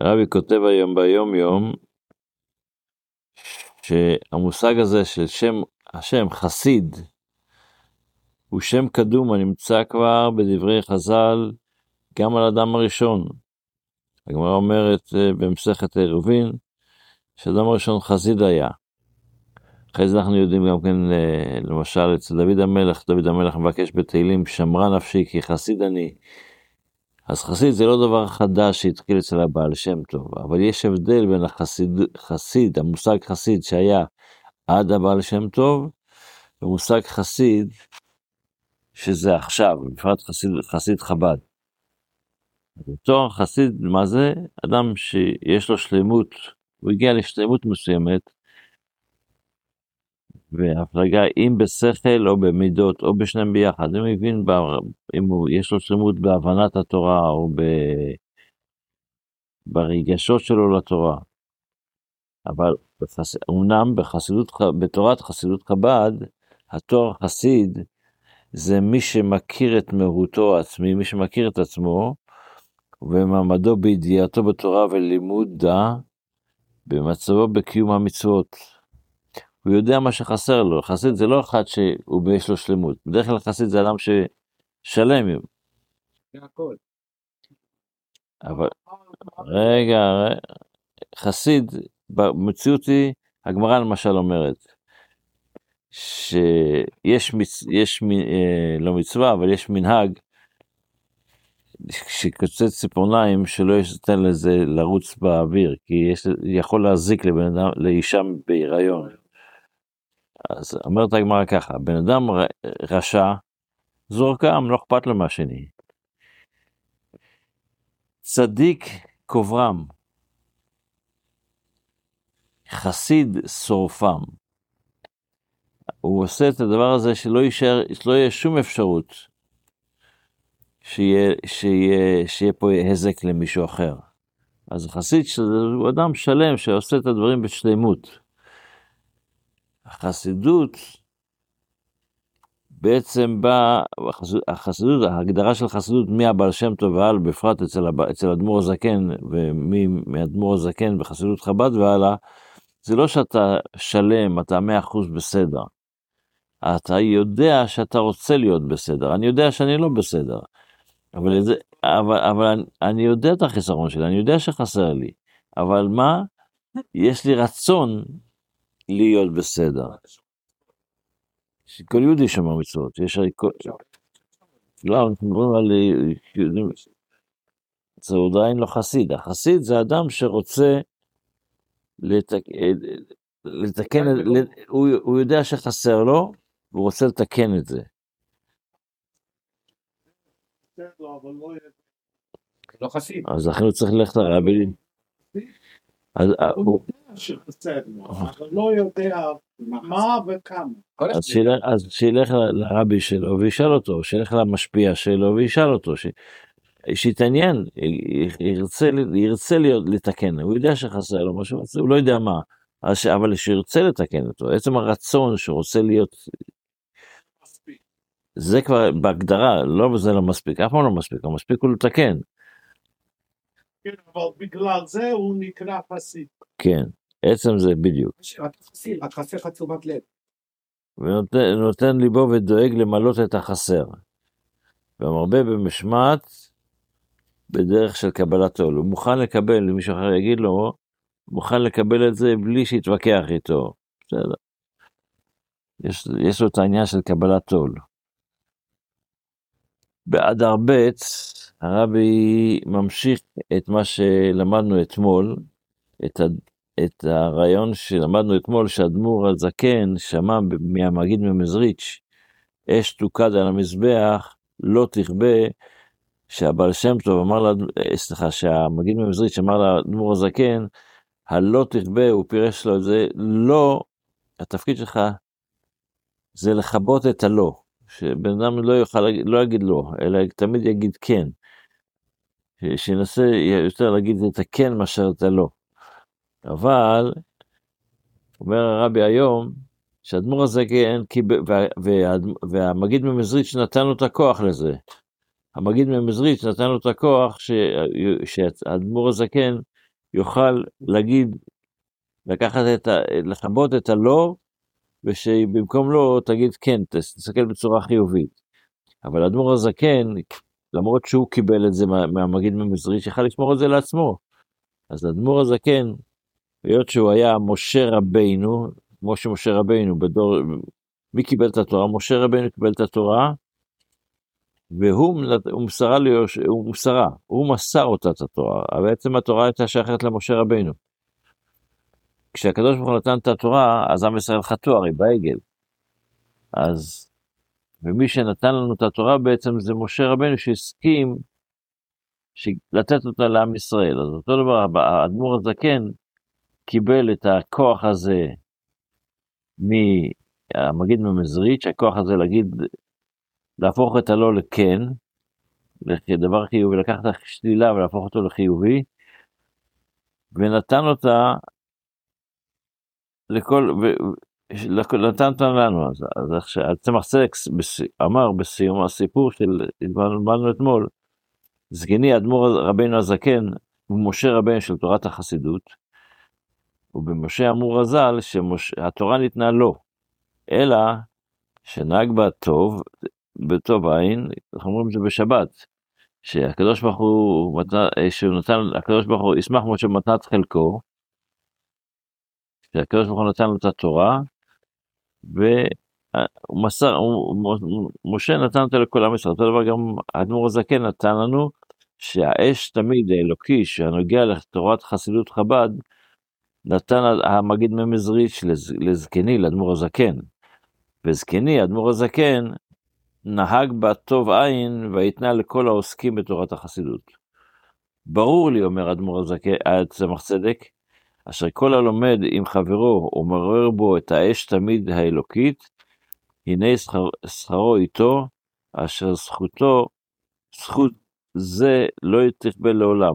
הרבי כותב היום ביום יום, שהמושג הזה של שם השם חסיד, הוא שם קדום הנמצא כבר בדברי חז"ל גם על אדם הראשון. הגמרא אומרת אה, במסכת עירובין, שאדם הראשון חסיד היה. אחרי זה אנחנו יודעים גם כן, אה, למשל אצל דוד המלך, דוד המלך מבקש בתהילים, שמרה נפשי כי חסיד אני. אז חסיד זה לא דבר חדש שהתחיל אצל הבעל שם טוב, אבל יש הבדל בין החסיד, חסיד, המושג חסיד שהיה עד הבעל שם טוב, ומושג חסיד שזה עכשיו, בפרט חסיד, חסיד חב"ד. תואר חסיד, מה זה? אדם שיש לו שלמות, הוא הגיע לשלמות מסוימת, והפלגה אם בשכל או במידות או בשניהם ביחד, אם מבין, אם הוא, יש לו שלמות בהבנת התורה או ב... ברגשות שלו לתורה. אבל בחס... אומנם בחסידות, בתורת חסידות חב"ד, התואר חסיד זה מי שמכיר את מהותו העצמי, מי שמכיר את עצמו, ומעמדו בידיעתו בתורה ולימודה, במצבו בקיום המצוות. הוא יודע מה שחסר לו, חסיד זה לא אחד שהוא יש לו שלמות, בדרך כלל חסיד זה אדם ששלם. אבל רגע, חסיד, במציאות היא, הגמרא למשל אומרת, שיש מצ... יש, אה, לא מצווה, אבל יש מנהג שקוצץ ציפורניים שלא ייתן לזה לרוץ באוויר, כי יש, יכול להזיק לבן אדם, לאישה בהיריון. אז אומרת הגמרא ככה, בן אדם רשע, זורקם, לא אכפת לו מהשני. צדיק קוברם, חסיד שורפם. הוא עושה את הדבר הזה שלא יישאר, שלא יהיה שום אפשרות שיהיה, שיהיה, שיהיה פה הזק למישהו אחר. אז חסיד הוא אדם שלם שעושה את הדברים בשלמות. החסידות בעצם באה, החסידות, ההגדרה של חסידות מהבעל שם טוב והלאה, בפרט אצל, אצל אדמו"ר הזקן ומאדמו"ר הזקן בחסידות חב"ד והלאה, זה לא שאתה שלם, אתה מאה אחוז בסדר. אתה יודע שאתה רוצה להיות בסדר, אני יודע שאני לא בסדר, אבל, זה, אבל, אבל אני, אני יודע את החיסרון שלי, אני יודע שחסר לי, אבל מה? יש לי רצון להיות בסדר. כל יהודי שומר מצוות, יש הרי כל... לא, אנחנו מדברים על יהודים, זה עדיין לא חסיד, החסיד זה אדם שרוצה לתק... לתקן, הוא, הוא יודע שחסר לו, והוא רוצה לתקן את זה. לא חסיד. אז לכן הוא צריך ללכת לרבי. אז הוא לא יודע מה וכמה. אז שילך לרבי שלו וישאל אותו, שילך למשפיע שלו וישאל אותו, שיתעניין, ירצה, ירצה לתקן, הוא יודע שחסר לו משהו, הוא לא יודע מה, אבל שירצה לתקן אותו, עצם הרצון שרוצה להיות זה כבר בהגדרה, לא זה לא מספיק, אף פעם לא מספיק, המספיק הוא לתקן. כן, אבל בגלל זה הוא נקרא חסיד. כן, עצם זה בדיוק. רק חסר לך תשומת לב. ונותן ליבו ודואג למלות את החסר. ומרבה במשמעת בדרך של קבלת עול. הוא מוכן לקבל, אם מישהו אחר יגיד לו, הוא מוכן לקבל את זה בלי שיתווכח איתו. בסדר. יש, יש לו את העניין של קבלת עול. באדר ב' הרבי ממשיך את מה שלמדנו אתמול, את, ה, את הרעיון שלמדנו אתמול, שאדמו"ר הזקן שמע מהמגיד ממזריץ', אש תוקד על המזבח, לא תכבה, שהבעל שם טוב אמר לה, סליחה, שהמגיד ממזריץ' אמר לאדמו"ר הזקן, הלא תכבה, הוא פירש לו את זה, לא, התפקיד שלך זה לכבות את הלא. שבן אדם לא יוכל, לא יגיד לא, אלא תמיד יגיד כן. שינסה יותר להגיד את הכן מאשר את הלא. אבל, אומר הרבי היום, שהאדמו"ר הזה כן, וה, וה, והמגיד ממזריץ' נתן לו את הכוח לזה. המגיד ממזריץ' נתן לו את הכוח שהאדמו"ר הזקן יוכל להגיד, לקחת את ה... לכבות את הלא, ושבמקום לא תגיד כן, תסתכל בצורה חיובית. אבל האדמו"ר הזקן, למרות שהוא קיבל את זה מה, מהמגיד ממזריץ', יכל לשמור את זה לעצמו. אז האדמו"ר הזקן, היות שהוא היה משה רבינו, כמו שמשה רבינו בדור, מי קיבל את התורה? משה רבינו קיבל את התורה, והוא הוא מסרה, ליוש, הוא מסרה, הוא מסר אותה את התורה, בעצם התורה הייתה שייכת למשה רבינו. כשהקדוש ברוך הוא נתן את התורה, אז עם ישראל חטאו הרי בעגל. אז, ומי שנתן לנו את התורה בעצם זה משה רבינו שהסכים לתת אותה לעם ישראל. אז אותו דבר, האדמו"ר הזקן קיבל את הכוח הזה מהמגיד ממזריץ', הכוח הזה להגיד, להפוך את הלא לכן, לדבר חיובי, לקחת את השלילה ולהפוך אותו לחיובי, ונתן אותה לכל, אותה לנו, אז, אז עכשיו, צמח צדק אמר בסיום הסיפור של, התבלבלנו אתמול, זקני אדמו"ר רבינו הזקן הוא משה רבינו של תורת החסידות, ובמשה אמור הז"ל שהתורה ניתנה לו, אלא שנהג בה טוב, בטוב עין, אנחנו אומרים את זה בשבת, שהקדוש ברוך הוא, שהוא נתן, הקדוש ברוך הוא ישמח מאוד שמתנת חלקו, שהקדוש ברוך הוא נתן לו את התורה, ומסר, משה נתן אותה לכל עם ישראל, אותו דבר גם האדמו"ר הזקן נתן לנו, שהאש תמיד האלוקי שהנוגע לתורת חסידות חב"ד, נתן המגיד ממזריץ' לזקני, לאדמו"ר הזקן. וזקני, אדמו"ר הזקן, נהג בה טוב עין ויתנה לכל העוסקים בתורת החסידות. ברור לי, אומר אדמו"ר הזקן, צמח צדק, אשר כל הלומד עם חברו ומעורר בו את האש תמיד האלוקית, הנה שכר, שכרו איתו, אשר זכותו, זכות זה לא תכבה לעולם.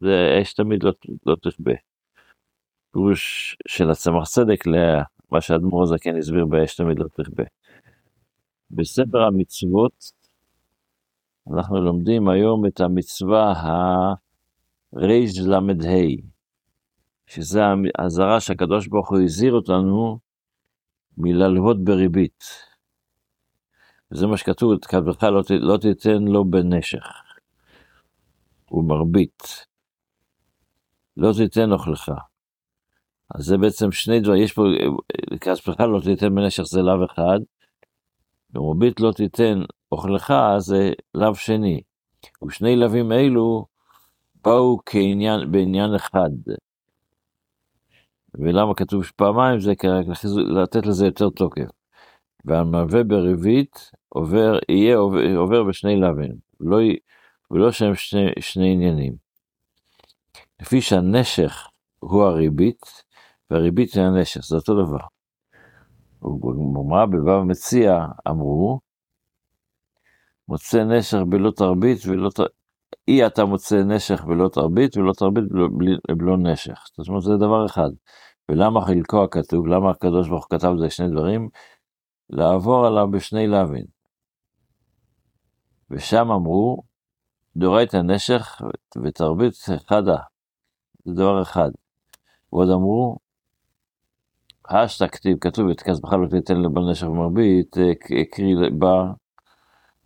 זה אש תמיד לא, לא תכבה. פירוש של הצמח צדק למה שאדמו"ר הזקן הסביר באש תמיד לא תכבה. בספר המצוות אנחנו לומדים היום את המצווה הרי"ל"ה, שזה האזהרה שהקדוש ברוך הוא הזהיר אותנו מללוות בריבית. וזה מה שכתוב, כתבך לא, לא תיתן לו בנשך ומרבית, לא תיתן אוכלך. אז זה בעצם שני דברים, יש פה, כספך לא תיתן בנשך זה לאו אחד, ומרבית לא תיתן אוכלך זה לאו שני. ושני לאווים אלו באו כעניין, בעניין אחד. ולמה כתוב פעמיים זה כדי לתת לזה יותר תוקף. והמלווה בריבית עובר, יהיה עובר, עובר בשני לאווים, לא, ולא שהם שני, שני עניינים. לפי שהנשך הוא הריבית, והריבית היא הנשך, זה אותו דבר. ובגמרא בבבא מציע אמרו, מוצא נשך בלא תרבית ולא אי אתה מוצא נשך ולא תרבית ולא תרבית בלא נשך. זאת אומרת זה דבר אחד. ולמה חלקו הכתוב, למה הקדוש ברוך הוא כתב זה שני דברים? לעבור עליו בשני לאווין. ושם אמרו, דורייתא נשך ותרבית חדה, זה דבר אחד. ועוד אמרו, השתא כתיב, כתוב את כספך לא תיתן לבן נשך ומרבית, הקריא בה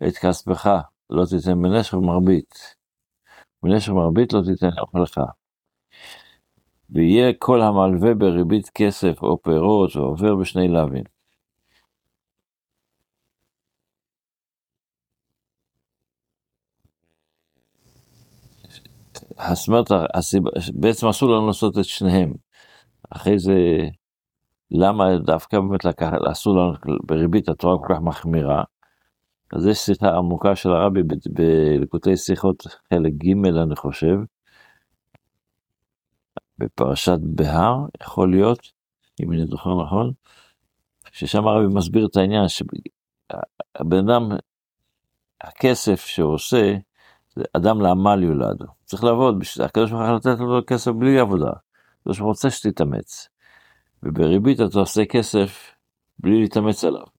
את כספך לא תיתן בנשך ומרבית. בנשך ומרבית לא תיתן אוכלך. ויהיה כל המלווה בריבית כסף או פירות ועובר בשני לאווים. זאת בעצם אסור לנו לעשות את שניהם. אחרי זה, למה דווקא באמת לקחת, אסור לנו בריבית התורה כל כך מחמירה? אז יש שיחה עמוקה של הרבי בלקוטי שיחות חלק ג' אני חושב, בפרשת בהר, יכול להיות, אם אני זוכר נכון, ששם הרבי מסביר את העניין שהבן אדם, הכסף שהוא עושה, זה אדם לעמל יולד, צריך לעבוד, הקדוש ברוך הוא לתת לו כסף בלי עבודה, הקדוש ברוך הוא רוצה שתתאמץ, ובריבית אתה עושה כסף בלי להתאמץ עליו.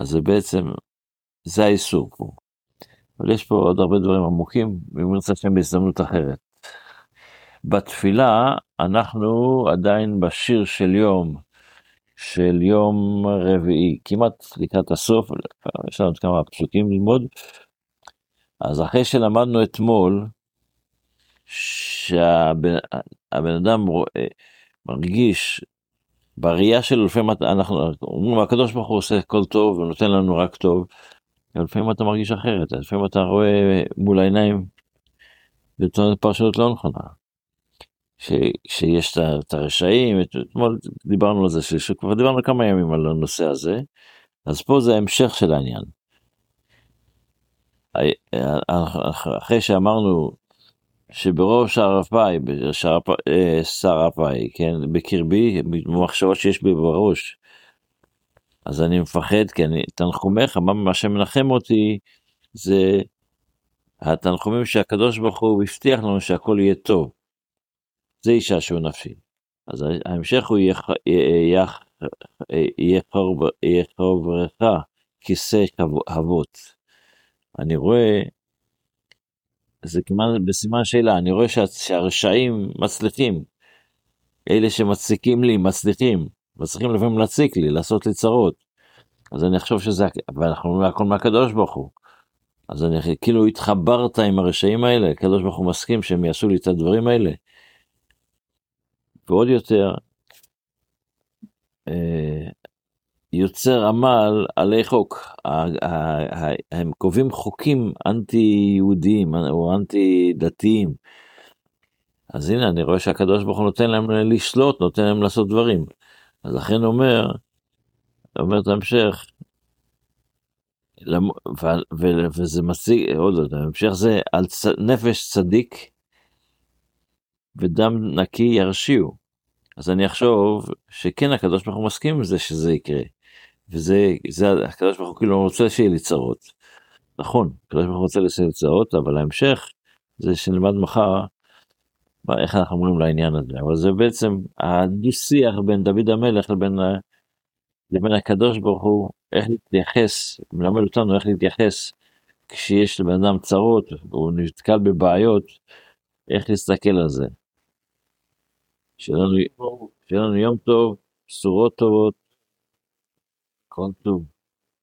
אז זה בעצם, זה האיסור פה. אבל יש פה עוד הרבה דברים עמוקים, ואם נרצה שם בהזדמנות אחרת. בתפילה אנחנו עדיין בשיר של יום, של יום רביעי, כמעט לקראת הסוף, יש לנו עוד כמה פסוקים ללמוד. אז אחרי שלמדנו אתמול, שהבן אדם רואה, מרגיש בראייה שלו, לפעמים אנחנו אומרים, הקדוש ברוך הוא עושה הכל טוב ונותן לנו רק טוב, לפעמים אתה מרגיש אחרת, לפעמים אתה רואה מול העיניים פרשנות לא נכונה. ש, שיש את הרשעים, אתמול דיברנו על זה, שכבר דיברנו כמה ימים על הנושא הזה, אז פה זה המשך של העניין. אחרי שאמרנו שבראש הרפאי, הרפאי, כן, בקרבי, במחשבות שיש בי בראש, אז אני מפחד, כי אני, תנחומיך, מה, שמנחם אותי, זה התנחומים שהקדוש ברוך הוא הבטיח לנו שהכל יהיה טוב. זה ישעשוע נפשי. אז ההמשך הוא יחברך כיסא אבות. אני רואה, זה כמעט בסימן שאלה, אני רואה שה, שהרשעים מצליחים. אלה שמצליקים לי, מצליחים. מצליחים לפעמים להציק לי, לעשות לי צרות. אז אני אחשוב שזה, ואנחנו אומרים הכל מהקדוש ברוך הוא. אז אני כאילו התחברת עם הרשעים האלה, הקדוש ברוך הוא מסכים שהם יעשו לי את הדברים האלה. ועוד יותר, אה, יוצר עמל עלי חוק. הם קובעים חוקים אנטי יהודיים או אנטי דתיים. אז הנה אני רואה שהקדוש ברוך הוא נותן להם לשלוט, נותן להם לעשות דברים. אז לכן אומר, אומר את ההמשך, וזה מציג, עוד לא, ההמשך זה על נפש צדיק ודם נקי ירשיעו. אז אני אחשוב שכן הקדוש ברוך הוא מסכים עם זה שזה יקרה. וזה, זה, הקדוש ברוך הוא כאילו רוצה שיהיה לי צרות. נכון, הקדוש ברוך הוא רוצה שיהיה לי צרות, אבל ההמשך זה שנלמד מחר איך אנחנו אומרים לעניין הזה. אבל זה בעצם הדו-שיח בין דוד המלך לבין, לבין הקדוש ברוך הוא, איך להתייחס, מלמד אותנו איך להתייחס כשיש לבן אדם צרות, והוא נתקל בבעיות, איך להסתכל על זה. שיהיה לנו יום טוב, בשורות טובות, כל טוב.